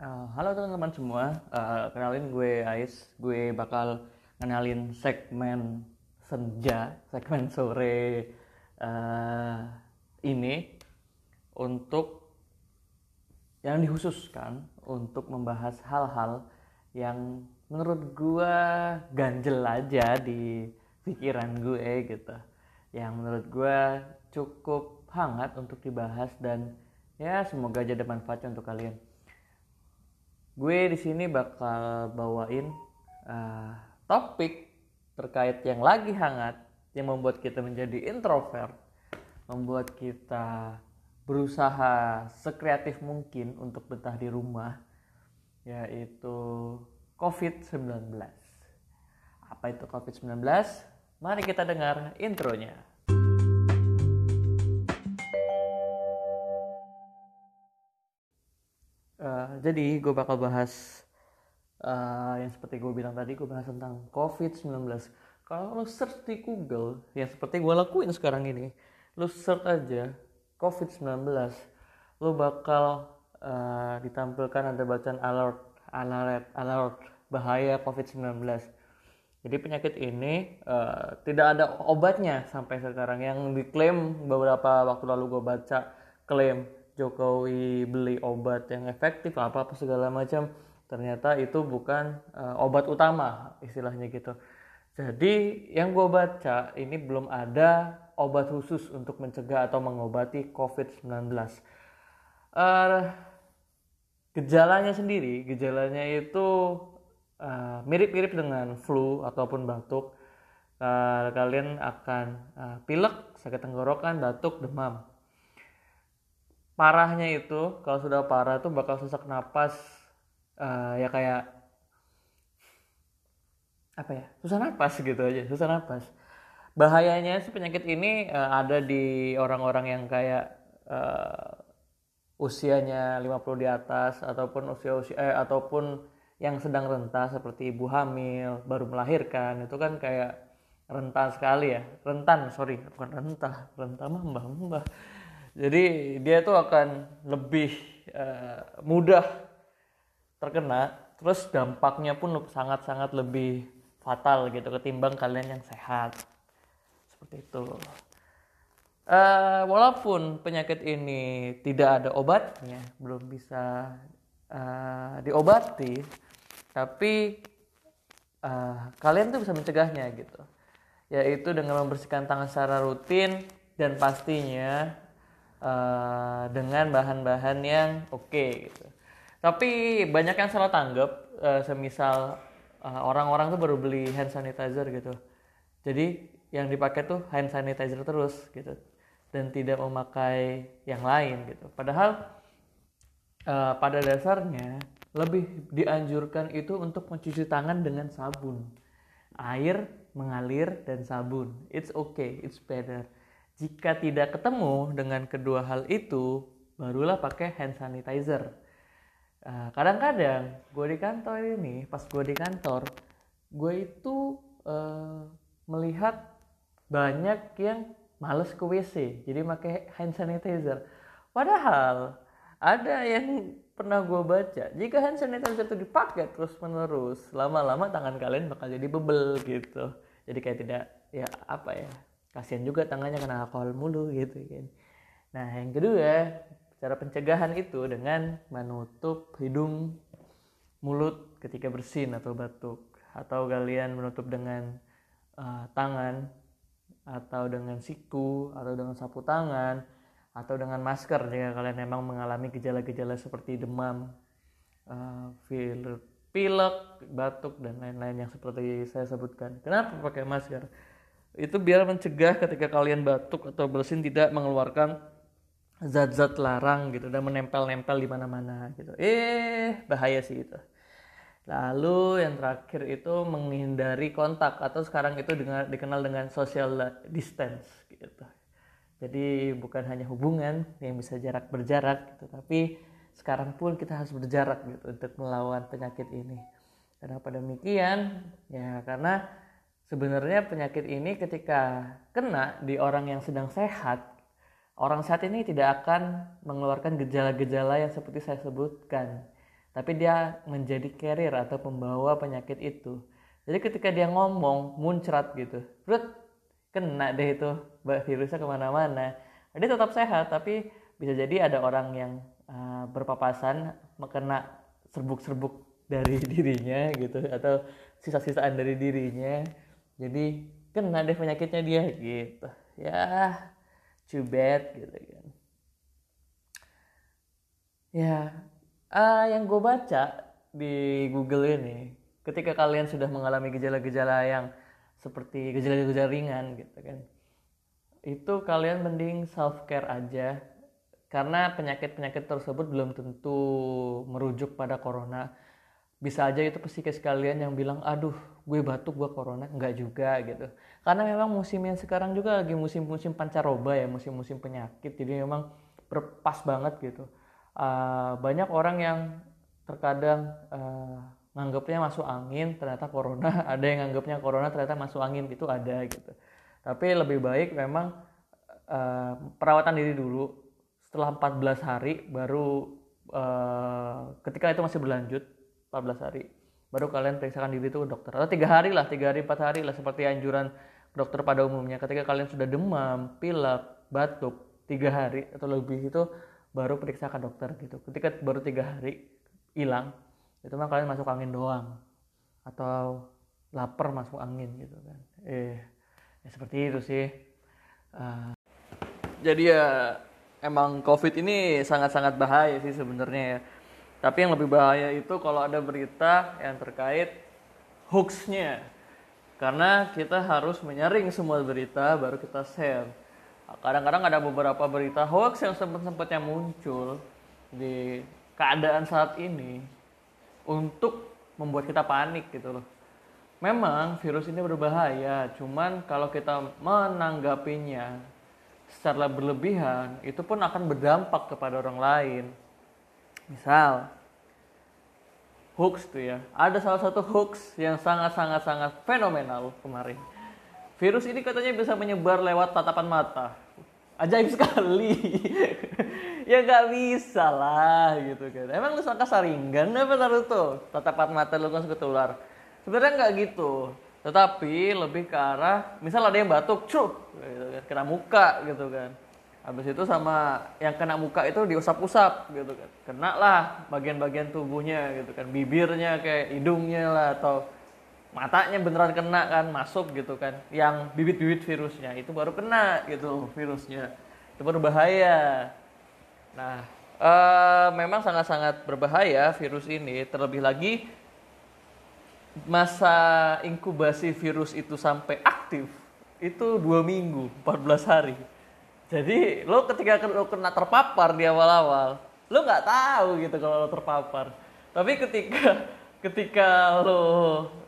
Uh, halo teman-teman semua, uh, kenalin gue Ais. Gue bakal kenalin segmen senja, segmen sore uh, ini untuk yang dikhususkan untuk membahas hal-hal yang menurut gue ganjel aja di pikiran gue gitu. Yang menurut gue cukup hangat untuk dibahas dan ya semoga aja ada manfaatnya untuk kalian gue di sini bakal bawain uh, topik terkait yang lagi hangat yang membuat kita menjadi introvert, membuat kita berusaha sekreatif mungkin untuk betah di rumah, yaitu COVID-19. Apa itu COVID-19? Mari kita dengar intronya. Jadi gue bakal bahas uh, yang seperti gue bilang tadi gue bahas tentang COVID-19 kalau lo search di Google yang seperti gue lakuin sekarang ini lo search aja COVID-19 lo bakal uh, ditampilkan ada bacaan alert alert alert bahaya COVID-19 jadi penyakit ini uh, tidak ada obatnya sampai sekarang. Yang diklaim beberapa waktu lalu gue baca klaim Jokowi beli obat yang efektif apa apa segala macam ternyata itu bukan uh, obat utama istilahnya gitu. Jadi yang gue baca ini belum ada obat khusus untuk mencegah atau mengobati COVID-19 uh, gejalanya sendiri gejalanya itu uh, mirip-mirip dengan flu ataupun batuk. Uh, kalian akan uh, pilek sakit tenggorokan batuk demam parahnya itu kalau sudah parah tuh bakal sesak napas uh, ya kayak apa ya susah napas gitu aja susah napas. Bahayanya sih penyakit ini uh, ada di orang-orang yang kayak uh, usianya 50 di atas ataupun usia usia eh, ataupun yang sedang renta seperti ibu hamil baru melahirkan itu kan kayak rentan sekali ya. Rentan sorry bukan rentah rentah mah mbah mbah jadi dia tuh akan lebih uh, mudah terkena terus dampaknya pun sangat-sangat lebih fatal gitu ketimbang kalian yang sehat. Seperti itu. Uh, walaupun penyakit ini tidak ada obatnya belum bisa uh, diobati tapi uh, kalian tuh bisa mencegahnya gitu. Yaitu dengan membersihkan tangan secara rutin dan pastinya uh, dengan bahan-bahan yang oke okay, gitu. Tapi banyak yang salah tanggap, uh, semisal uh, orang-orang tuh baru beli hand sanitizer gitu. Jadi yang dipakai tuh hand sanitizer terus gitu dan tidak memakai yang lain gitu. Padahal uh, pada dasarnya lebih dianjurkan itu untuk mencuci tangan dengan sabun. Air mengalir dan sabun. It's okay, it's better jika tidak ketemu dengan kedua hal itu, barulah pakai hand sanitizer. Nah, kadang-kadang gue di kantor ini, pas gue di kantor, gue itu uh, melihat banyak yang males ke WC, jadi pakai hand sanitizer. Padahal ada yang pernah gue baca, jika hand sanitizer itu dipakai terus menerus, lama-lama tangan kalian bakal jadi bebel gitu. Jadi kayak tidak ya apa ya kasihan juga tangannya kena alkohol mulu gitu kan nah yang kedua cara pencegahan itu dengan menutup hidung mulut ketika bersin atau batuk atau kalian menutup dengan uh, tangan atau dengan siku atau dengan sapu tangan atau dengan masker jika kalian memang mengalami gejala-gejala seperti demam, uh, pilek, batuk dan lain-lain yang seperti saya sebutkan. Kenapa pakai masker? Itu biar mencegah ketika kalian batuk atau bersin tidak mengeluarkan zat-zat larang gitu dan menempel-nempel di mana-mana gitu. Eh, bahaya sih itu. Lalu yang terakhir itu menghindari kontak atau sekarang itu dengan, dikenal dengan social distance gitu. Jadi bukan hanya hubungan yang bisa jarak berjarak gitu, tapi sekarang pun kita harus berjarak gitu untuk melawan penyakit ini. Kenapa demikian? Ya karena sebenarnya penyakit ini ketika kena di orang yang sedang sehat, orang sehat ini tidak akan mengeluarkan gejala-gejala yang seperti saya sebutkan. tapi dia menjadi carrier atau pembawa penyakit itu jadi ketika dia ngomong muncrat gitu terus kena deh itu virusnya ke mana-mana dia tetap sehat tapi bisa jadi ada orang yang uh, berpapasan kena serbuk-serbuk dari dirinya gitu atau sisa-sisaan dari dirinya jadi kena deh penyakitnya dia gitu. Ya too bad gitu kan. Ya uh, yang gue baca di Google ini ketika kalian sudah mengalami gejala-gejala yang seperti gejala-gejala ringan gitu kan itu kalian mending self care aja. Karena penyakit-penyakit tersebut belum tentu merujuk pada corona bisa aja itu psikis kalian yang bilang aduh gue batuk gue corona. Enggak juga gitu. Karena memang musim yang sekarang juga lagi musim-musim pancaroba ya musim-musim penyakit. Jadi memang berpas banget gitu. Uh, banyak orang yang terkadang uh, nganggapnya masuk angin ternyata corona. Ada yang nganggapnya corona ternyata masuk angin. Itu ada gitu. Tapi lebih baik memang uh, perawatan diri dulu. Setelah 14 hari baru uh, ketika itu masih berlanjut 14 hari. Baru kalian periksakan diri itu ke dokter. Atau tiga hari lah tiga hari empat hari lah seperti anjuran dokter pada umumnya. Ketika kalian sudah demam pilek batuk tiga hari atau lebih itu baru periksa ke dokter gitu. Ketika baru tiga hari hilang itu mah kalian masuk angin doang. Atau lapar masuk angin gitu kan. Eh ya seperti itu sih. Uh, jadi ya emang covid ini sangat-sangat bahaya sih sebenarnya ya tapi yang lebih bahaya itu kalau ada berita yang terkait hoaxnya. Karena kita harus menyaring semua berita baru kita share. Kadang-kadang ada beberapa berita hoax yang sempat-sempatnya muncul di keadaan saat ini untuk membuat kita panik gitu loh. Memang virus ini berbahaya, cuman kalau kita menanggapinya secara berlebihan, itu pun akan berdampak kepada orang lain Misal hoax tuh ya. Ada salah satu hoax yang sangat-sangat sangat fenomenal kemarin. Virus ini katanya bisa menyebar lewat tatapan mata. Ajaib sekali. ya nggak bisa lah gitu kan. Emang lu sangka saringan apa tuh Tatapan mata lu kan ketular. Sebenarnya nggak gitu. Tetapi lebih ke arah, misal ada yang batuk, cuk, gitu kan, kena muka gitu kan Habis itu sama yang kena muka itu diusap-usap gitu kan. Kena lah bagian-bagian tubuhnya gitu kan. Bibirnya kayak hidungnya lah atau matanya beneran kena kan masuk gitu kan. Yang bibit-bibit virusnya itu baru kena gitu virusnya. Itu baru bahaya. Nah, uh, memang sangat-sangat berbahaya virus ini. Terlebih lagi masa inkubasi virus itu sampai aktif itu dua minggu, 14 hari jadi lo ketika lo kena terpapar di awal-awal, lo nggak tahu gitu kalau lo terpapar. Tapi ketika ketika lo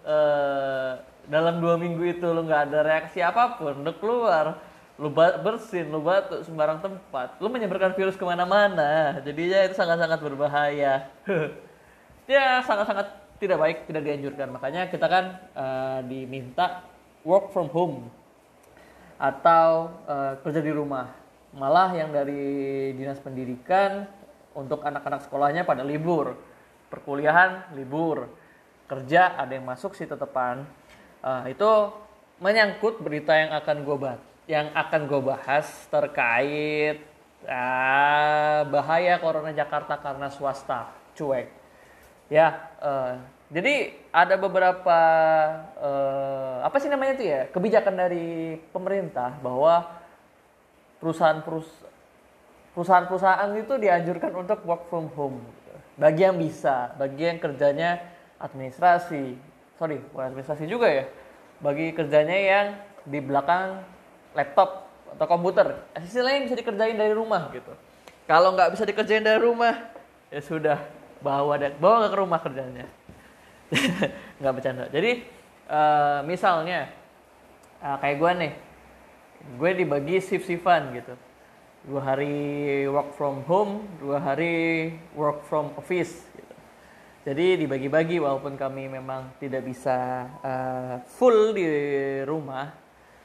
uh, dalam dua minggu itu lo nggak ada reaksi apa pun, lo keluar, lo bersin, lo batuk sembarang tempat, lo menyebarkan virus ke mana-mana. Jadinya itu sangat-sangat berbahaya. ya sangat-sangat tidak baik, tidak dianjurkan. Makanya kita kan uh, diminta work from home atau uh, kerja di rumah. Malah yang dari dinas pendidikan untuk anak-anak sekolahnya pada libur, perkuliahan libur, kerja ada yang masuk sih tetepan. Uh, itu menyangkut berita yang akan gue bahas, yang akan gue bahas terkait uh, bahaya corona Jakarta karena swasta cuek. Ya, uh, jadi ada beberapa uh, apa sih namanya itu ya? Kebijakan dari pemerintah bahwa perusahaan perusahaan-perusahaan itu dianjurkan untuk work from home. Bagi yang bisa, bagi yang kerjanya administrasi, sorry bukan administrasi juga ya, bagi kerjanya yang di belakang laptop atau komputer, sisi lain bisa dikerjain dari rumah gitu. Kalau nggak bisa dikerjain dari rumah, ya sudah bawa bawa ke rumah kerjanya nggak bercanda. Jadi uh, misalnya uh, kayak gue nih gue dibagi shift shiftan gitu. Dua hari work from home dua hari work from office gitu. jadi dibagi-bagi walaupun kami memang tidak bisa uh, full di rumah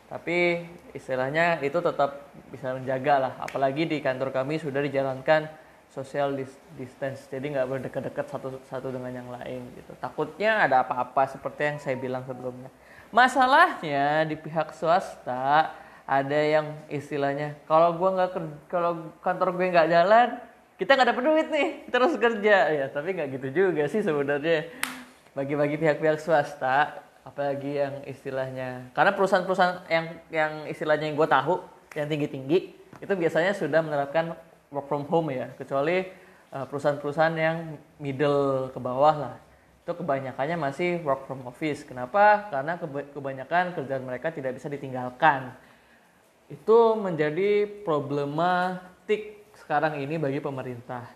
tapi istilahnya itu tetap bisa menjaga lah apalagi di kantor kami sudah dijalankan social distance. Jadi nggak berdekat-dekat satu satu dengan yang lain gitu. Takutnya ada apa-apa seperti yang saya bilang sebelumnya. Masalahnya di pihak swasta ada yang istilahnya kalau gua nggak kalau kantor gue nggak jalan kita nggak dapat duit nih terus kerja. Ya tapi nggak gitu juga sih sebenarnya. Bagi-bagi pihak-pihak swasta apalagi yang istilahnya karena perusahaan-perusahaan yang yang istilahnya yang gue tahu yang tinggi-tinggi itu biasanya sudah menerapkan work from home ya. Kecuali uh, perusahaan-perusahaan yang middle ke bawah lah. Itu kebanyakannya masih work from office. Kenapa? Karena kebanyakan kerjaan mereka tidak bisa ditinggalkan. Itu menjadi problematik sekarang ini bagi pemerintah.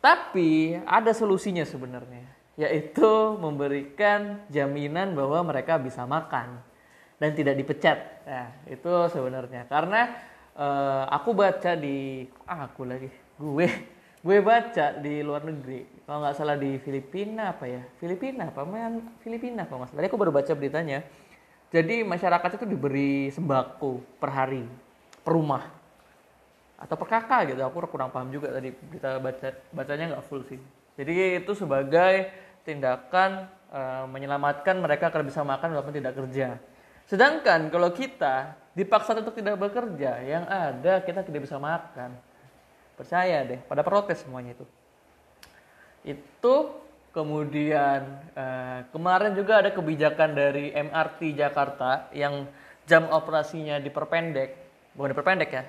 Tapi ada solusinya sebenarnya yaitu memberikan jaminan bahwa mereka bisa makan dan tidak dipecat. Nah, itu sebenarnya. Karena uh, aku baca di ah, aku lagi gue gue baca di luar negeri. Kalau nggak salah di Filipina apa ya? Filipina apa? Man Filipina apa mas tadi aku baru baca beritanya. Jadi masyarakat itu diberi sembako per hari per rumah. Atau per kakak gitu aku kurang paham juga tadi berita baca bacanya nggak full sih. Jadi itu sebagai tindakan uh, menyelamatkan mereka agar bisa makan walaupun tidak kerja. Sedangkan kalau kita dipaksa untuk tidak bekerja, yang ada kita tidak bisa makan. Percaya deh, pada protes semuanya itu. Itu kemudian uh, kemarin juga ada kebijakan dari MRT Jakarta yang jam operasinya diperpendek, bukan diperpendek ya,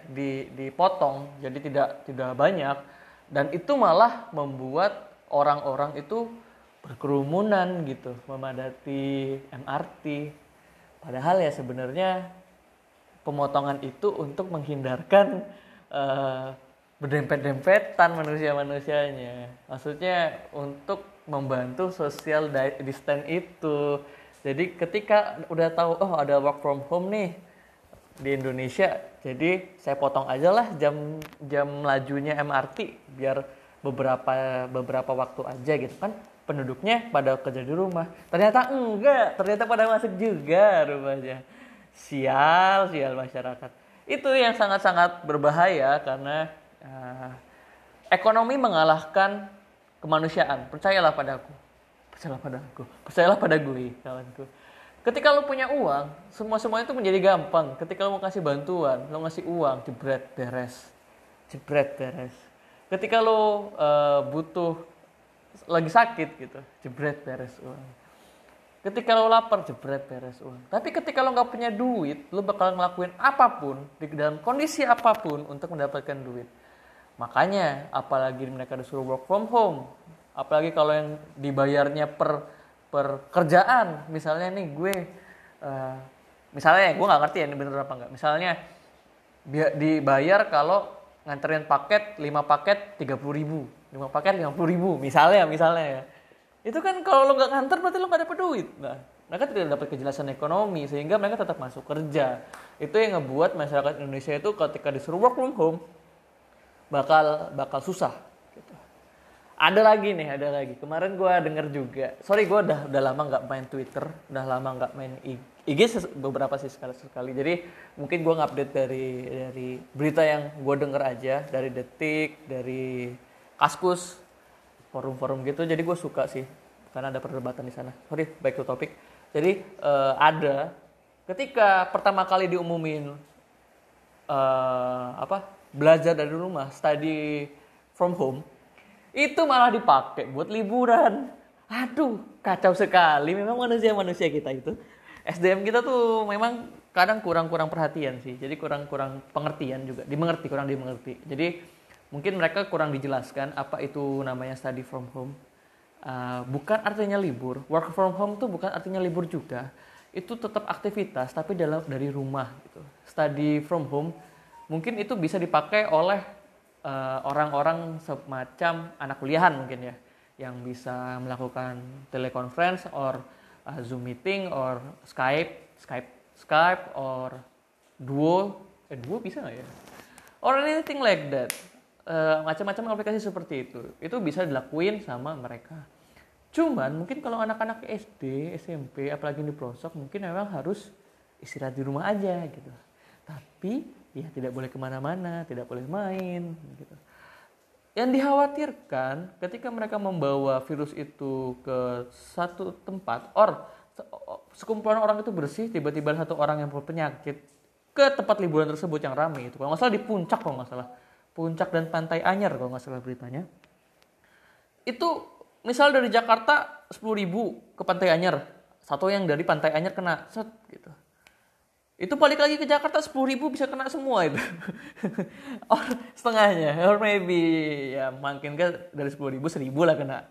dipotong, jadi tidak tidak banyak dan itu malah membuat orang-orang itu berkerumunan gitu memadati MRT padahal ya sebenarnya pemotongan itu untuk menghindarkan uh, berdempet-dempetan manusia-manusianya. Maksudnya untuk membantu social distance itu. Jadi ketika udah tahu oh ada work from home nih di Indonesia jadi saya potong aja lah jam jam lajunya MRT biar beberapa beberapa waktu aja gitu kan penduduknya pada kerja di rumah. Ternyata enggak, ternyata pada masuk juga rumahnya. Sial, sial masyarakat. Itu yang sangat-sangat berbahaya karena uh, ekonomi mengalahkan kemanusiaan. Percayalah padaku. Percayalah padaku. Percayalah pada gue, kawanku. Ketika lo punya uang, semua-semua itu menjadi gampang. Ketika lo mau kasih bantuan, lo ngasih uang, jebret beres. Jebret beres. Ketika lo uh, butuh lagi sakit gitu jebret beres uang. Ketika lo lapar jebret beres uang. Tapi ketika lo nggak punya duit lo bakal ngelakuin apa pun di dalam kondisi apa pun untuk mendapatkan duit. Makanya apalagi mereka disuruh work from home apalagi kalau yang dibayarnya per per kerjaan. Misalnya nih gue uh, misalnya gue nggak ngerti ya ini bener apa enggak misalnya dibayar kalau nganterin paket 5 paket 30 ribu lima paket lima puluh ribu misalnya misalnya. Ya itu kan kalau lo nggak kantor berarti lo nggak dapat duit. Nah mereka tidak dapat kejelasan ekonomi sehingga mereka tetap masuk kerja. Itu yang ngebuat masyarakat Indonesia itu ketika disuruh work from home bakal bakal susah gitu. ada lagi nih ada lagi. Kemarin gue denger juga. Sorry gue udah udah lama nggak main Twitter udah lama nggak main IG beberapa sih sekali sekali. Jadi mungkin gue ngupdate dari dari berita yang gue denger aja dari detik dari kaskus forum-forum gitu. Jadi gue suka sih karena ada perdebatan di sana. Sorry back to topic. Jadi uh, ada ketika pertama kali diumumin uh, apa belajar dari rumah study from home itu malah dipakai buat liburan. Aduh kacau sekali. Memang manusia manusia kita itu. SDM kita tuh memang kadang kurang-kurang perhatian sih. Jadi kurang-kurang pengertian juga. Dimengerti kurang dimengerti. Jadi mungkin mereka kurang dijelaskan apa itu namanya study from home. Uh, bukan artinya libur. Work from home tuh bukan artinya libur juga. Itu tetap aktivitas tapi dalam dari rumah gitu. Study from home mungkin itu bisa dipakai oleh uh, orang-orang semacam anak kuliahan mungkin ya yang bisa melakukan teleconference or uh, Zoom meeting or Skype, Skype, Skype or Duo, eh Duo bisa nggak ya? Or anything like that uh, macam-macam aplikasi seperti itu. Itu bisa dilakuin sama mereka. Cuman mungkin kalau anak-anak SD SMP apalagi di pelosok mungkin memang harus istirahat di rumah aja gitu. Tapi ya tidak boleh ke mana-mana tidak boleh main gitu. Yang dikhawatirkan ketika mereka membawa virus itu ke satu tempat or sekumpulan orang itu bersih tiba-tiba satu orang yang berpenyakit ke tempat liburan tersebut yang ramai itu. Kalau nggak salah di puncak kalau nggak salah puncak dan pantai Anyar kalau nggak salah beritanya. Itu misal dari Jakarta 10.000 ke pantai Anyar. Satu yang dari pantai Anyar kena set gitu. Itu balik lagi ke Jakarta sepuluh ribu bisa kena semua itu. Or setengahnya. Or maybe ya mungkin kan dari sepuluh ribu seribu lah kena.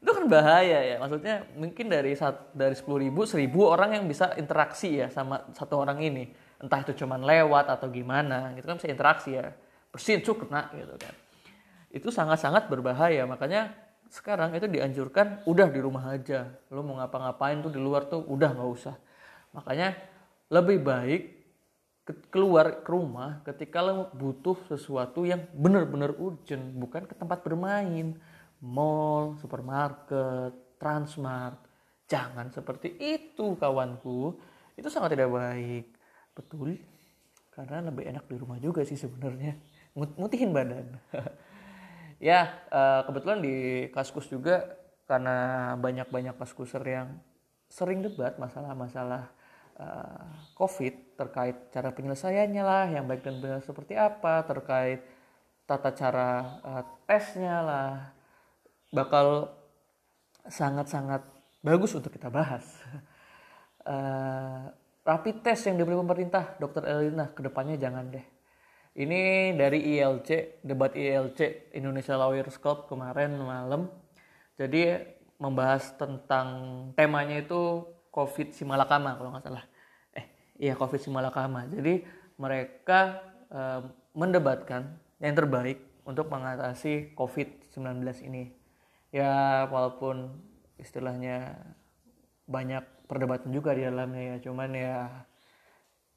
Itu kan bahaya ya. Maksudnya mungkin dari dari sepuluh ribu seribu orang yang bisa interaksi ya sama satu orang ini. Entah itu cuman lewat atau gimana gitu kan bisa interaksi ya bersin cuk kena gitu kan. Itu sangat-sangat berbahaya. Makanya sekarang itu dianjurkan udah di rumah aja. Lo mau ngapa-ngapain tuh di luar tuh udah nggak usah. Makanya lebih baik keluar ke rumah ketika lo butuh sesuatu yang benar-benar urgent bukan ke tempat bermain. Mall supermarket transmart. Jangan seperti itu kawanku. Itu sangat tidak baik. Betul. Karena lebih enak di rumah juga sih sebenarnya mutihin badan ya eh, kebetulan di kaskus juga karena banyak-banyak kaskuser yang sering debat masalah-masalah uh, COVID terkait cara penyelesaiannya lah yang baik dan benar seperti apa terkait tata cara uh, tesnya lah bakal sangat-sangat bagus untuk kita bahas. Uh, rapid test yang dibeli pemerintah, Dokter Elina, ke depannya jangan deh. Ini dari ILC, debat ILC Indonesia Lawyers Club kemarin malam. Jadi membahas tentang temanya itu COVID si Malakama kalau nggak salah. Eh, iya COVID si Malakama. Jadi mereka eh, mendebatkan yang terbaik untuk mengatasi COVID-19 ini. Ya walaupun istilahnya banyak perdebatan juga di dalamnya ya, cuman ya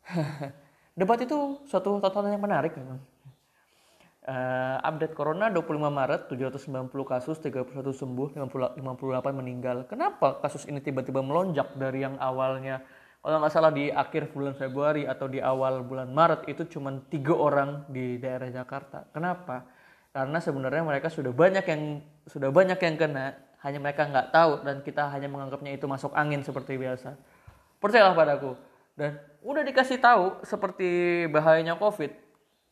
debat itu suatu tontonan yang menarik memang. Uh, update Corona 25 Maret 790 kasus 31 sembuh 58 meninggal. Kenapa kasus ini tiba-tiba melonjak dari yang awalnya kalau nggak salah di akhir bulan Februari atau di awal bulan Maret itu cuma tiga orang di daerah Jakarta. Kenapa? Karena sebenarnya mereka sudah banyak yang sudah banyak yang kena, hanya mereka nggak tahu dan kita hanya menganggapnya itu masuk angin seperti biasa. Percayalah padaku. Dan udah dikasih tahu seperti bahayanya COVID,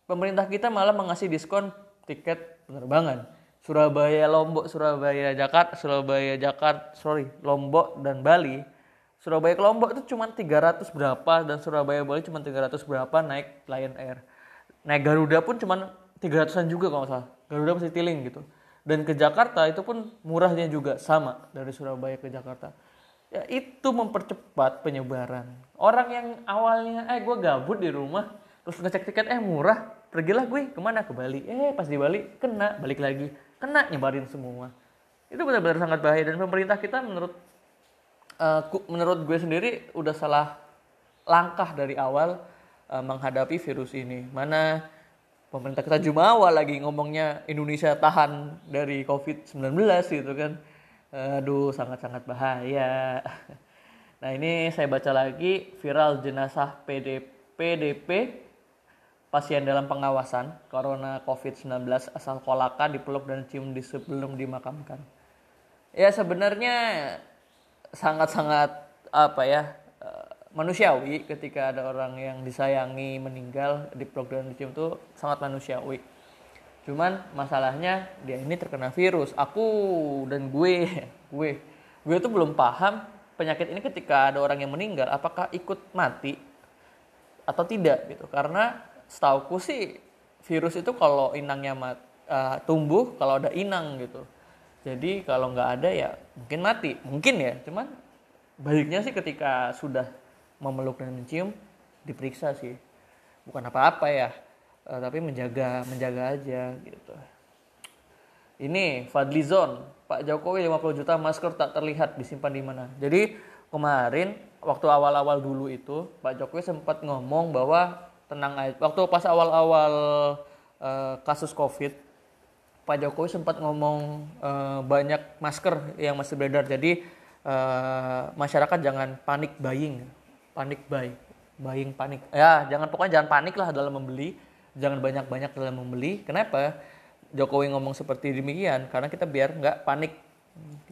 pemerintah kita malah mengasih diskon tiket penerbangan. Surabaya, Lombok, Surabaya, Jakarta, Surabaya, Jakarta, sorry, Lombok dan Bali. Surabaya ke Lombok itu cuma 300 berapa dan Surabaya Bali cuma 300 berapa naik Lion Air. Naik Garuda pun cuma 300-an juga kalau salah. Garuda masih tiling gitu. Dan ke Jakarta itu pun murahnya juga sama dari Surabaya ke Jakarta. Ya itu mempercepat penyebaran. Orang yang awalnya eh gue gabut di rumah terus ngecek tiket eh murah pergilah gue ke mana? Ke Bali. Eh pas di Bali kena balik lagi. Kena nyebarin semua. Itu benar-benar sangat bahaya dan pemerintah kita menurut uh, menurut gue sendiri udah salah langkah dari awal uh, menghadapi virus ini. Mana pemerintah kita jumawa lagi ngomongnya Indonesia tahan dari COVID-19 gitu kan aduh sangat-sangat bahaya nah ini saya baca lagi viral jenazah PDP PDP pasien dalam pengawasan corona COVID-19 asal Kolaka dipeluk dan cium di sebelum dimakamkan. Ya sebenarnya sangat-sangat apa ya eh, manusiawi ketika ada orang yang disayangi meninggal dipeluk dan dicium itu sangat manusiawi. Cuman masalahnya dia ini terkena virus. Aku dan gue, gue, gue tuh belum paham penyakit ini ketika ada orang yang meninggal apakah ikut mati atau tidak gitu. Karena setauku sih virus itu kalau inangnya mat, uh, tumbuh kalau ada inang gitu jadi kalau nggak ada ya mungkin mati mungkin ya cuman baiknya sih ketika sudah memeluk dan mencium diperiksa sih bukan apa-apa ya uh, tapi menjaga menjaga aja gitu ini Fadlizon Pak Jokowi 50 juta masker tak terlihat disimpan di mana jadi kemarin waktu awal-awal dulu itu Pak Jokowi sempat ngomong bahwa tenang aja. Waktu pas awal-awal uh, kasus COVID, Pak Jokowi sempat ngomong uh, banyak masker yang masih beredar. Jadi uh, masyarakat jangan panik buying, panik buy, buying panik. Ya, jangan pokoknya jangan panik lah dalam membeli, jangan banyak-banyak dalam membeli. Kenapa? Jokowi ngomong seperti demikian karena kita biar nggak panik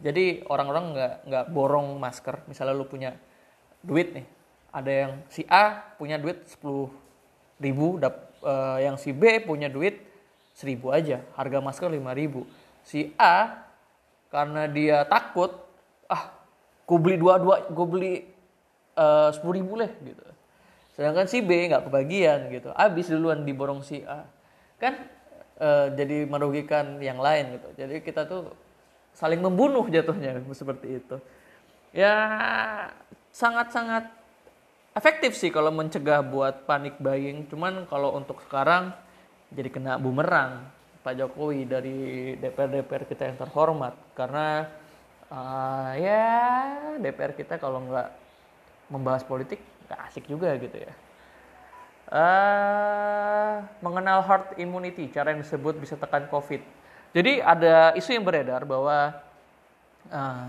jadi orang-orang nggak nggak borong masker misalnya lu punya duit nih ada yang si A punya duit 10 ribu dap, uh, yang si B punya duit seribu aja harga masker lima ribu si A karena dia takut ah gue beli dua dua gue beli eh, sepuluh ribu lah gitu sedangkan si B nggak kebagian gitu. Abis duluan diborong si A. Kan uh, jadi merugikan yang lain gitu. Jadi kita tuh saling membunuh jatuhnya seperti itu. Ya sangat-sangat efektif sih kalau mencegah buat panik buying. Cuman kalau untuk sekarang jadi kena bumerang. Pak Jokowi dari DPR-DPR kita yang terhormat. Karena uh, ya DPR kita kalau nggak membahas politik asik juga gitu ya uh, mengenal herd immunity cara yang disebut bisa tekan COVID jadi ada isu yang beredar bahwa uh,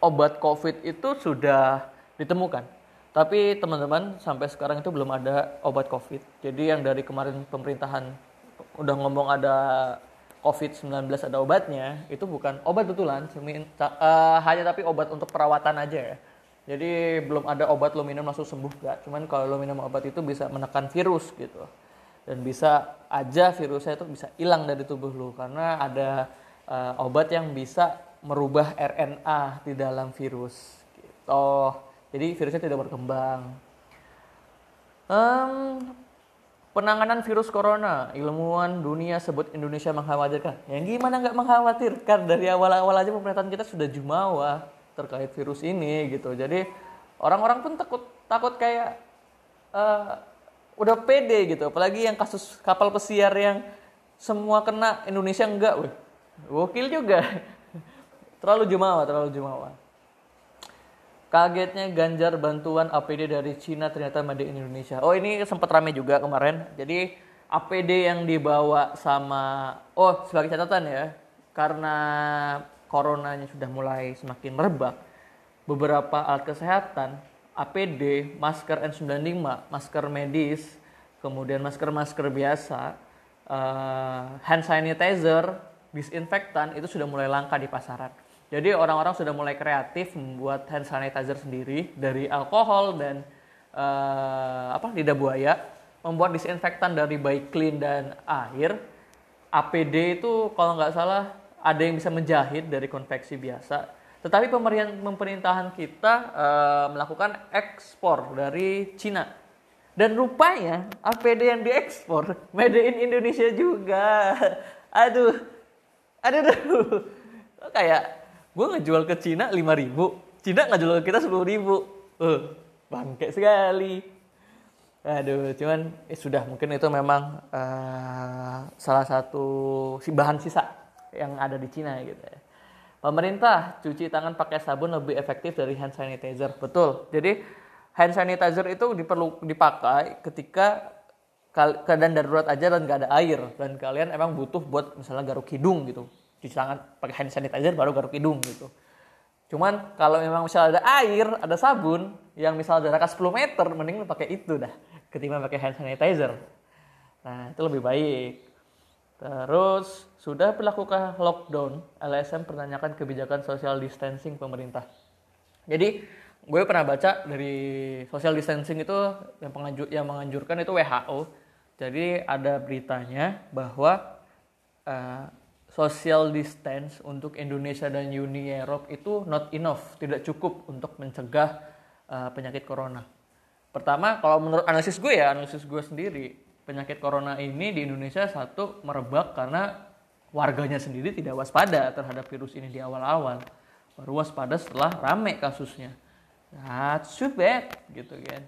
obat COVID itu sudah ditemukan. Tapi teman-teman sampai sekarang itu belum ada obat COVID. Jadi yang dari kemarin pemerintahan udah ngomong ada COVID-19 ada obatnya, itu bukan obat betulan, uh, hanya tapi obat untuk perawatan aja ya. Jadi belum ada obat lo minum langsung sembuh gak. Cuman kalau lo minum obat itu bisa menekan virus gitu. Dan bisa aja virusnya itu bisa hilang dari tubuh lu karena ada uh, obat yang bisa merubah RNA di dalam virus gitu. Jadi virusnya tidak berkembang. Um, penanganan virus corona. Ilmuwan dunia sebut Indonesia mengkhawatirkan. Yang gimana nggak mengkhawatirkan? Dari awal-awal aja pemerintahan kita sudah jumawa terkait virus ini gitu. Jadi orang-orang pun takut takut kayak uh, udah pede gitu. Apalagi yang kasus kapal pesiar yang semua kena Indonesia enggak weh. Gokil juga. Terlalu jumawa terlalu jumawa. Kagetnya Ganjar bantuan APD dari Cina ternyata made in Indonesia. Oh ini sempat rame juga kemarin. Jadi APD yang dibawa sama oh sebagai catatan ya karena coronanya sudah mulai semakin merebak beberapa alat kesehatan APD, masker N95, masker medis, kemudian masker-masker biasa, uh, hand sanitizer, disinfektan itu sudah mulai langka di pasaran. Jadi orang-orang sudah mulai kreatif membuat hand sanitizer sendiri dari alkohol dan uh, apa lidah buaya, membuat disinfektan dari baik clean dan air. APD itu kalau nggak salah ada yang bisa menjahit dari konveksi biasa tetapi pemerintahan kita uh, melakukan ekspor dari Cina. Dan rupanya APD yang diekspor made in Indonesia juga. Aduh. Aduh, aduh. Kayak gue ngejual ke Cina 5 ribu. Cina ngejual ke kita 10 ribu. Uh, bangke sekali. Aduh, cuman eh, sudah mungkin itu memang uh, salah satu bahan sisa yang ada di Cina gitu ya. Pemerintah cuci tangan pakai sabun lebih efektif dari hand sanitizer. Betul. Jadi hand sanitizer itu diperlu dipakai ketika keadaan darurat aja dan gak ada air dan kalian emang butuh buat misalnya garuk hidung gitu. Cuci tangan pakai hand sanitizer baru garuk hidung gitu. Cuman kalau memang misalnya ada air, ada sabun yang misalnya jaraknya 10 meter, mending lu pakai itu dah ketimbang pakai hand sanitizer. Nah, itu lebih baik. Terus sudah berlakukan lockdown, LSM pertanyakan kebijakan social distancing pemerintah. Jadi gue pernah baca dari social distancing itu yang penganjur yang menganjurkan itu WHO. Jadi ada beritanya bahwa uh, social distance untuk Indonesia dan Uni Eropa itu not enough, tidak cukup untuk mencegah uh, penyakit corona. Pertama, kalau menurut analisis gue ya, analisis gue sendiri, penyakit corona ini di Indonesia satu merebak karena warganya sendiri tidak waspada terhadap virus ini di awal-awal. Baru waspada setelah rame kasusnya. That's too bad gitu kan.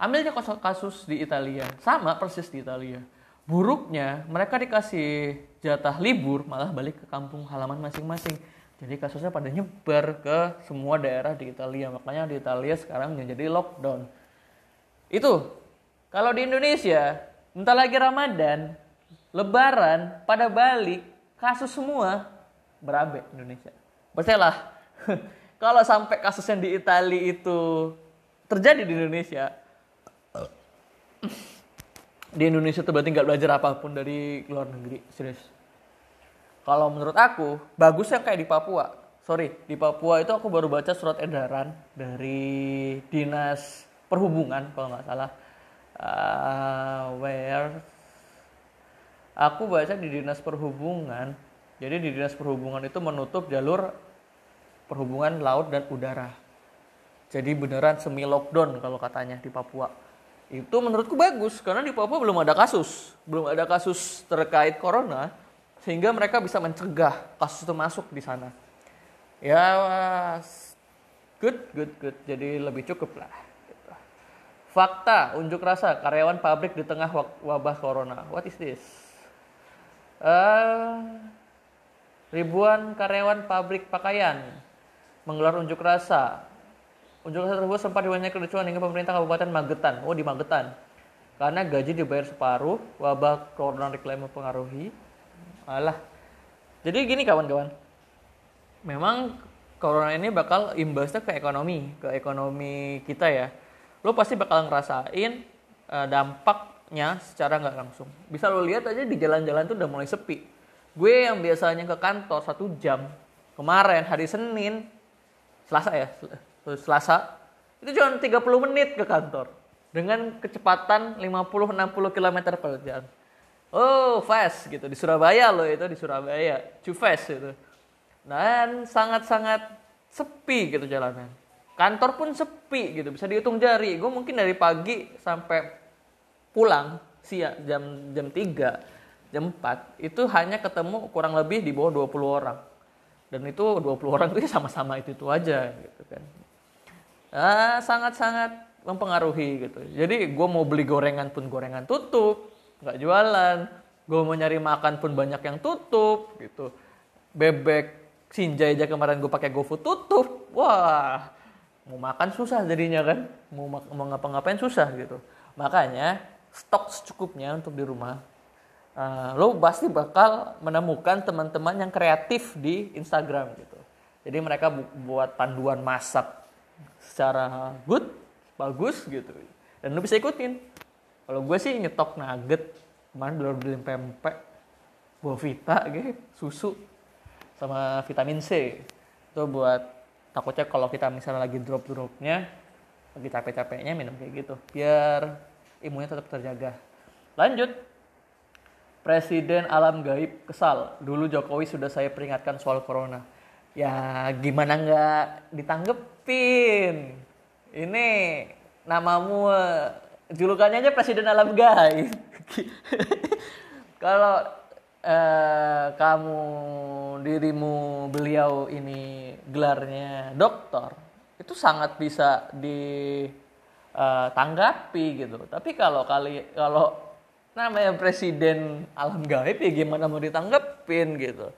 Ambilnya kasus di Italia, sama persis di Italia. Buruknya mereka dikasih jatah libur malah balik ke kampung halaman masing-masing. Jadi kasusnya pada nyebar ke semua daerah di Italia. Makanya di Italia sekarang menjadi lockdown. Itu kalau di Indonesia Bentar lagi Ramadan, Lebaran, pada balik, kasus semua berabe Indonesia. Percayalah, kalau sampai kasus yang di Italia itu terjadi di Indonesia, di Indonesia tuh berarti nggak belajar apa pun dari luar negeri, serius. kalau menurut aku bagus yang kayak di Papua sorry di Papua itu aku baru baca surat edaran dari dinas perhubungan kalau nggak salah uh, where aku baca di dinas perhubungan. Jadi di dinas perhubungan itu menutup jalur perhubungan laut dan udara. Jadi beneran semi lockdown kalau katanya di Papua. Itu menurutku bagus karena di Papua belum ada kasus. Belum ada kasus terkait corona sehingga mereka bisa mencegah kasus itu masuk di sana. Ya good good good. Jadi lebih cukup lah gitu. fakta unjuk rasa karyawan pabrik di tengah wabah corona. What is this uh, ribuan karyawan pabrik pakaian menggelar unjuk rasa. Unjuk rasa tersebut sempat diwarnai kericuan hingga pemerintah Kabupaten Magetan. Oh di Magetan. Karena gaji dibayar separuh wabah corona diklaim mempengaruhi. Alah. Jadi gini kawan-kawan. Memang corona ini bakal imbasnya ke ekonomi, ke ekonomi kita ya. Lo pasti bakal ngerasain uh, dampaknya secara nggak langsung. Bisa lo lihat aja di jalan-jalan tuh udah mulai sepi. Gue yang biasanya ke kantor satu jam, kemarin hari Senin, Selasa ya, Selasa, itu cuma 30 menit ke kantor. Dengan kecepatan 50-60 km per jam. Oh, fast gitu. Di Surabaya loh itu, di Surabaya. Too fast gitu dan sangat-sangat sepi gitu jalanan. Kantor pun sepi gitu, bisa dihitung jari. Gue mungkin dari pagi sampai pulang siang jam jam 3, jam 4 itu hanya ketemu kurang lebih di bawah 20 orang. Dan itu 20 orang itu sama-sama itu-itu aja gitu kan. Ah, sangat-sangat mempengaruhi gitu. Jadi gue mau beli gorengan pun gorengan tutup, nggak jualan. Gue mau nyari makan pun banyak yang tutup gitu. Bebek Sinjai aja kemarin gue pakai GoFood tutup. Wah, mau makan susah jadinya kan. Mau, mau ngapa-ngapain susah gitu. Makanya stok secukupnya untuk di rumah. Uh, lo pasti bakal menemukan teman-teman yang kreatif di Instagram gitu. Jadi mereka bu buat panduan masak secara good, bagus gitu. Dan lo bisa ikutin. Kalau gue sih nyetok nugget, kemarin belum beli pempek, buah vita gitu, susu, sama vitamin C itu buat takutnya kalau kita misalnya lagi drop dropnya lagi capek-capeknya minum kayak gitu biar imunnya tetap terjaga. Lanjut. Presiden alam gaib kesal. Dulu Jokowi sudah saya peringatkan soal corona. Ya gimana nggak ditanggepin? Ini namamu julukannya aja Presiden alam gaib. Kalau eh, kamu dirimu beliau ini gelarnya dokter itu sangat bisa ditanggapi uh, gitu. Tapi kalau kali kalau namanya presiden alam gaib ya gimana mau ditanggepin gitu?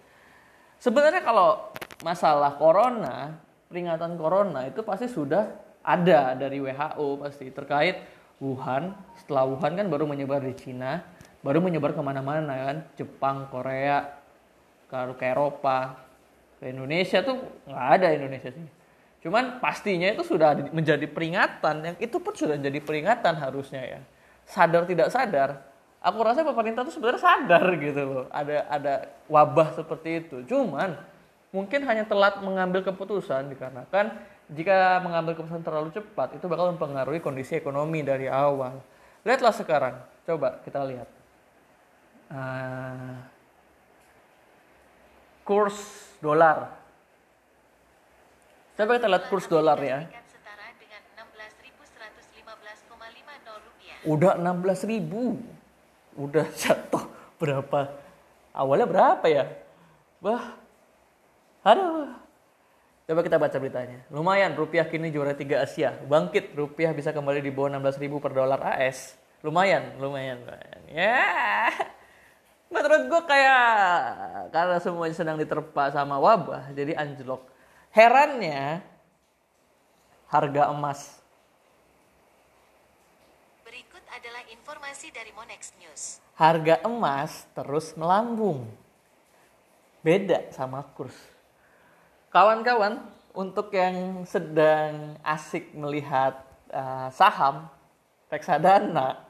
Sebenarnya kalau masalah corona peringatan corona itu pasti sudah ada dari WHO pasti terkait Wuhan. Setelah Wuhan kan baru menyebar di Cina baru menyebar ke mana-mana kan? Jepang Korea ke Eropa ke Indonesia tuh nggak ada Indonesia sih cuman pastinya itu sudah menjadi peringatan. Yang itu pun sudah jadi peringatan harusnya ya. Sadar tidak sadar. Aku rasa pemerintah tuh sebenarnya sadar gitu loh. Ada ada wabah seperti itu. Cuman mungkin hanya telat mengambil keputusan dikarenakan jika mengambil keputusan terlalu cepat itu bakal mempengaruhi kondisi ekonomi dari awal. Lihatlah sekarang. Coba kita lihat. Uh, kurs dolar. Coba kita lihat kurs dolar ya. Udah 16 ribu. Udah jatuh berapa? Awalnya berapa ya? Wah, aduh. Coba kita baca beritanya. Lumayan, rupiah kini juara 3 Asia. Bangkit, rupiah bisa kembali di bawah 16 ribu per dolar AS. Lumayan, lumayan. lumayan. Ya, menurut gue kayak karena semuanya sedang diterpa sama wabah jadi anjlok herannya harga emas. Berikut adalah informasi dari Monex News. Harga emas terus melambung. Beda sama kurs. Kawan-kawan untuk yang sedang asik melihat uh, saham reksadana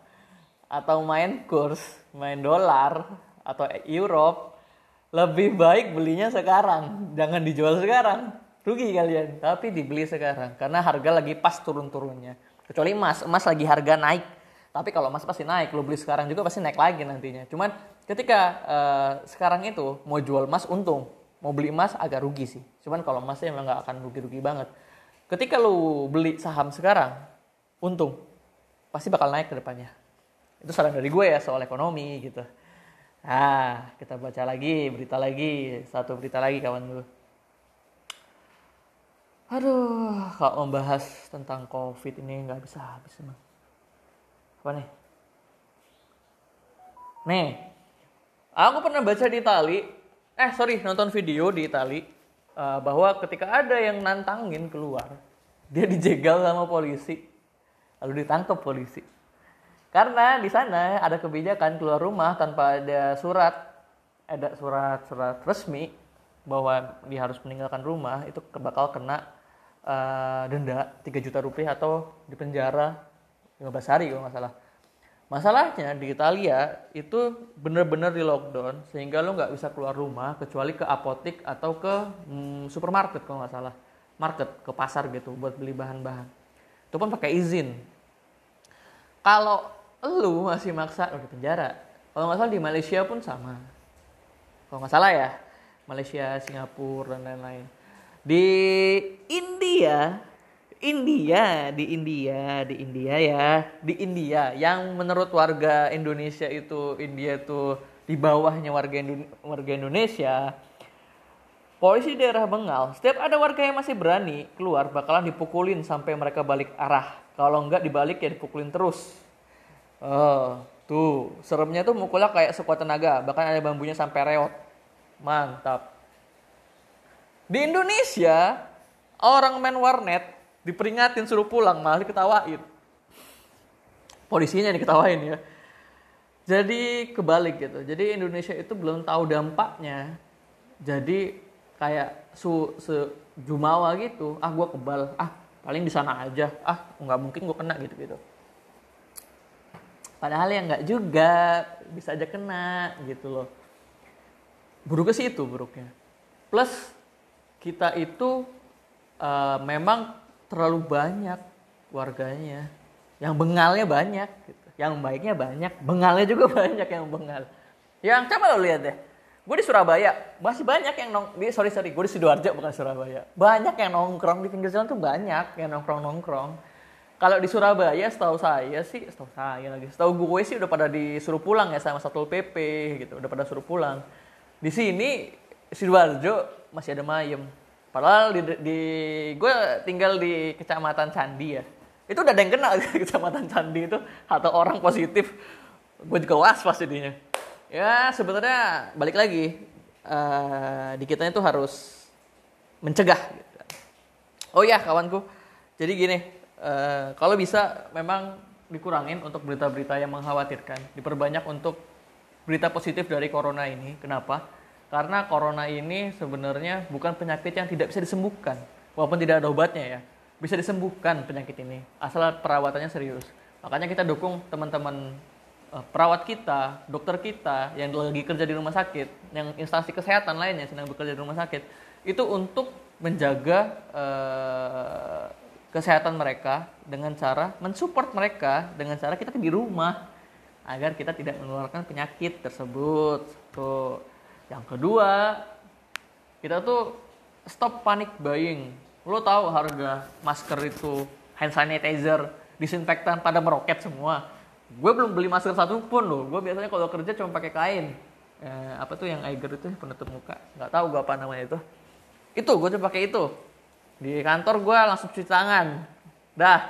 atau main kurs main dolar atau Europe, lebih baik belinya sekarang. Jangan dijual sekarang rugi kalian tapi dibeli sekarang karena harga lagi pas turun-turunnya. Kecuali emas emas lagi harga naik. Tapi kalau emas pasti naik lo beli sekarang juga pasti naik lagi nantinya. Cuman ketika uh, sekarang itu mau jual emas untung. Mau beli emas agak rugi sih. Cuman kalau emasnya emang nggak akan rugi-rugi banget. Ketika lo beli saham sekarang untung. Pasti bakal naik ke depannya. Itu saran dari gue ya soal ekonomi gitu. Ah, kita baca lagi, berita lagi, satu berita lagi kawan gue. Aduh, kalau membahas tentang COVID ini nggak bisa habis emang. Apa nih? Nih, aku pernah baca di Itali, eh sorry, nonton video di Itali, uh, bahwa ketika ada yang nantangin keluar, dia dijegal sama polisi, lalu ditangkap polisi karena di sana ada kebijakan keluar rumah tanpa ada surat, ada surat-surat resmi bahwa dia harus meninggalkan rumah itu bakal kena uh, denda 3 juta rupiah atau dipenjara 15 hari kalau nggak salah. Masalahnya di Italia itu bener-bener di lockdown sehingga lo nggak bisa keluar rumah kecuali ke apotik atau ke hmm, supermarket kalau nggak salah, market ke pasar gitu buat beli bahan-bahan. Itu pun pakai izin. Kalau lu masih maksa lu di penjara kalau nggak salah di Malaysia pun sama kalau nggak salah ya Malaysia Singapura dan lain-lain di India India di India di India ya di India yang menurut warga Indonesia itu India itu di bawahnya warga Indo warga Indonesia polisi daerah Bengal setiap ada warga yang masih berani keluar bakalan dipukulin sampai mereka balik arah kalau nggak dibalik ya dipukulin terus Oh, tuh seremnya tuh mukulnya kayak sekuat tenaga, bahkan ada bambunya sampai reot. Mantap. Di Indonesia, orang main warnet diperingatin suruh pulang malah diketawain. Polisinya diketawain ya. Jadi kebalik gitu. Jadi Indonesia itu belum tahu dampaknya. Jadi kayak su, se jumawa gitu. Ah gue kebal. Ah paling di sana aja. Ah nggak mungkin gue kena gitu gitu. Padahal yang nggak juga bisa aja kena gitu loh. Buruknya sih itu buruknya. Plus kita itu uh, memang terlalu banyak warganya. Yang bengalnya banyak, gitu. yang baiknya banyak, bengalnya juga banyak yang bengal. Yang coba lo lihat deh, gue di Surabaya masih banyak yang nong di sorry sorry gue di sidoarjo bukan Surabaya banyak yang nongkrong di pinggir jalan tuh banyak yang nongkrong nongkrong kalau di Surabaya setahu saya sih, setahu saya lagi, setahu gue sih udah pada disuruh pulang ya sama Satpol PP gitu, udah pada suruh pulang. Di sini Sidoarjo masih ada mayem. Padahal di, di gue tinggal di Kecamatan Candi ya. Itu udah ada yang kenal Kecamatan Candi itu atau orang positif. Gue juga was pas jadinya. Ya sebenarnya balik lagi uh, di kita itu harus mencegah. Oh ya kawanku, jadi gini, Eh, kalau bisa memang dikurangin untuk berita-berita yang mengkhawatirkan, diperbanyak untuk berita positif dari corona ini. Kenapa? Karena corona ini sebenarnya bukan penyakit yang tidak bisa disembuhkan, walaupun tidak ada obatnya ya. Bisa disembuhkan penyakit ini, asal perawatannya serius. Makanya kita dukung teman-teman uh, perawat kita, dokter kita yang lagi kerja di rumah sakit, yang instansi kesehatan lainnya sedang bekerja di rumah sakit, itu untuk menjaga uh, kesehatan mereka dengan cara mensupport mereka dengan cara kita di rumah agar kita tidak menularkan penyakit tersebut. Tuh. Yang kedua, kita tuh stop panic buying. Lo tahu harga masker itu, hand sanitizer, disinfektan pada meroket semua. Gue belum beli masker satu pun loh. Gue biasanya kalau kerja cuma pakai kain. Eh, apa tuh yang Aiger itu penutup muka? Nggak tahu gue apa namanya itu. Itu gue cuma pakai itu di kantor gue langsung cuci tangan dah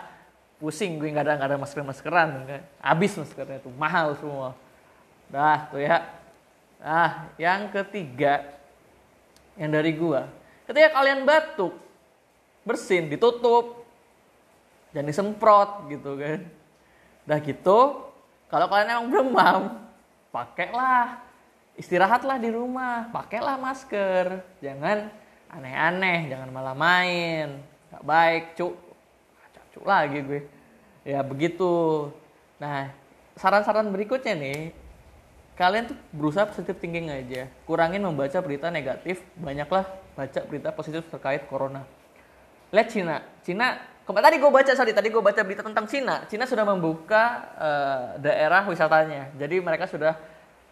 pusing gue nggak ada nggak ada masker maskeran habis maskernya tuh mahal semua dah tuh ya nah yang ketiga yang dari gue ketika kalian batuk bersin ditutup jangan disemprot gitu kan. Dah gitu kalau kalian emang demam pakailah istirahatlah di rumah pakailah masker jangan aneh-aneh jangan malah main nggak baik cuk cuk lagi gue. Ya begitu. Nah saran-saran berikutnya nih kalian tuh berusaha positive thinking aja. Kurangin membaca berita negatif banyaklah baca berita positif terkait corona. Lihat Cina. Cina kemarin tadi gue baca sorry tadi gue baca berita tentang Cina. Cina sudah membuka uh, daerah wisatanya. Jadi mereka sudah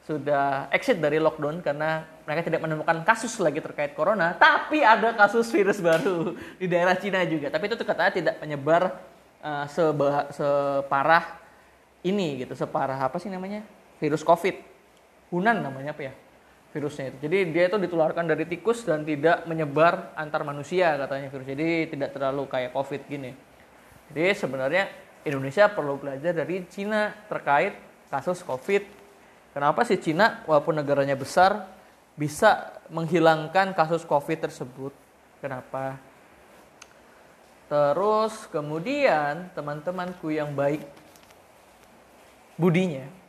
sudah exit dari lockdown karena mereka tidak menemukan kasus lagi terkait corona. Tapi ada kasus virus baru di daerah Cina juga. Tapi itu katanya tidak menyebar uh, separah ini gitu. Separah apa sih namanya? Virus covid Hunan namanya apa ya virusnya itu. Jadi dia itu ditularkan dari tikus dan tidak menyebar antar manusia katanya virus. Jadi tidak terlalu kayak COVID gini. Jadi sebenarnya Indonesia perlu belajar dari Cina terkait kasus COVID. Kenapa sih Cina walaupun negaranya besar bisa menghilangkan kasus COVID tersebut? Kenapa? Terus kemudian teman-temanku yang baik budinya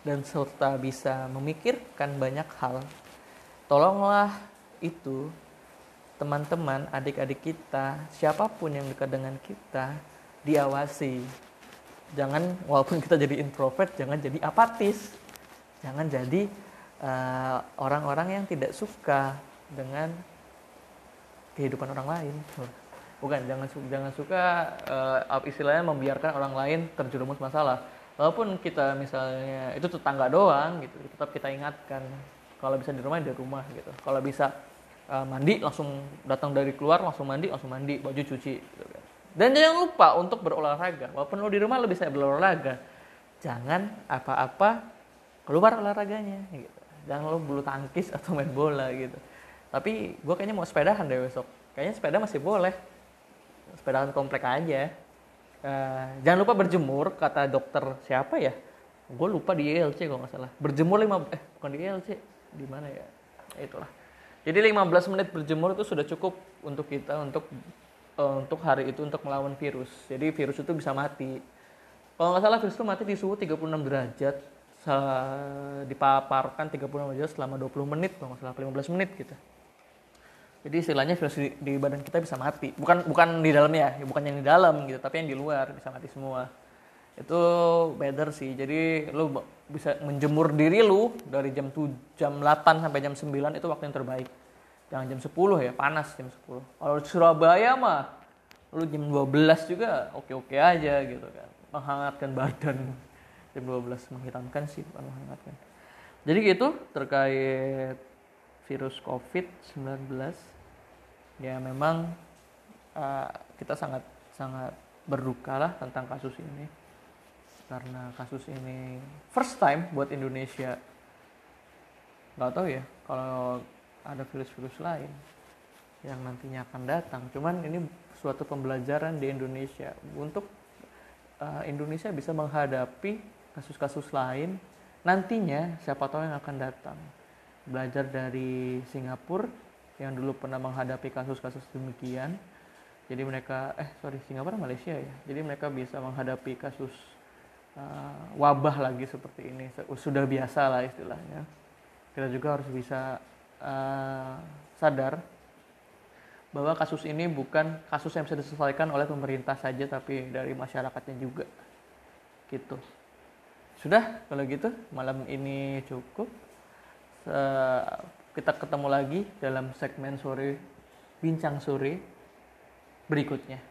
dan serta bisa memikirkan banyak hal, tolonglah itu teman-teman, adik-adik kita, siapa pun yang dekat dengan kita, diawasi. Jangan, walaupun kita jadi introvert, jangan jadi apatis. Jangan jadi eh, orang-orang uh, yang tidak suka dengan kehidupan orang lain. Bukan, jangan jangan suka uh, istilahnya membiarkan orang lain terjerumus masalah walaupun kita misalnya itu tetangga doang gitu tetap kita ingatkan. Kalau bisa di rumah di rumah gitu. Kalau bisa uh, mandi langsung datang dari keluar langsung mandi langsung mandi baju cuci gitu kan. dan jangan lupa untuk berolahraga. Walaupun lo di rumah lo bisa berolahraga. Jangan apa-apa keluar olahraganya gitu. Jangan lo bulu tangkis atau main bola gitu. Tapi gue kayaknya mau sepedahan deh besok. Kayaknya sepeda masih boleh. Sepedahan komplek aja Uh, jangan lupa berjemur kata dokter siapa ya? Gue lupa di ILC kalau nggak salah. Berjemur lima eh bukan di ILC di mana ya? ya itulah. Jadi 15 menit berjemur itu sudah cukup untuk kita untuk uh, untuk hari itu untuk melawan virus. Jadi virus itu bisa mati. Kalau nggak salah virus itu mati di suhu 36 derajat. Dipaparkan 36 derajat selama 20 menit kalau nggak salah 15 menit gitu jadi istilahnya virus di, di badan kita bisa mati. Bukan bukan di dalamnya, ya, bukan yang di dalam gitu, tapi yang di luar bisa mati semua. Itu better sih. Jadi lu bisa menjemur diri lu dari jam 7, jam 8 sampai jam 9 itu waktu yang terbaik. Jangan jam 10 ya, panas jam 10. Kalau di Surabaya mah lu jam 12 juga oke-oke aja gitu kan. Menghangatkan badan. Jam 12 menghitamkan sih, bukan menghangatkan. Jadi gitu terkait virus COVID-19 ya memang uh, kita sangat sangat berduka lah tentang kasus ini. Karena kasus ini first time buat Indonesia. Nggak tahu ya kalau ada virus-virus lain yang nantinya akan datang. Cuman ini suatu pembelajaran di Indonesia. Untuk uh, Indonesia bisa menghadapi kasus-kasus lain nantinya siapa tahu yang akan datang belajar dari Singapura yang dulu pernah menghadapi kasus-kasus demikian. Jadi mereka, eh sorry Singapura Malaysia ya. Jadi mereka bisa menghadapi kasus uh, wabah lagi seperti ini. Sudah biasa lah istilahnya. Kita juga harus bisa uh, sadar bahwa kasus ini bukan kasus yang bisa diselesaikan oleh pemerintah saja tapi dari masyarakatnya juga. Gitu. Sudah kalau gitu malam ini cukup kita ketemu lagi dalam segmen sore bincang sore berikutnya.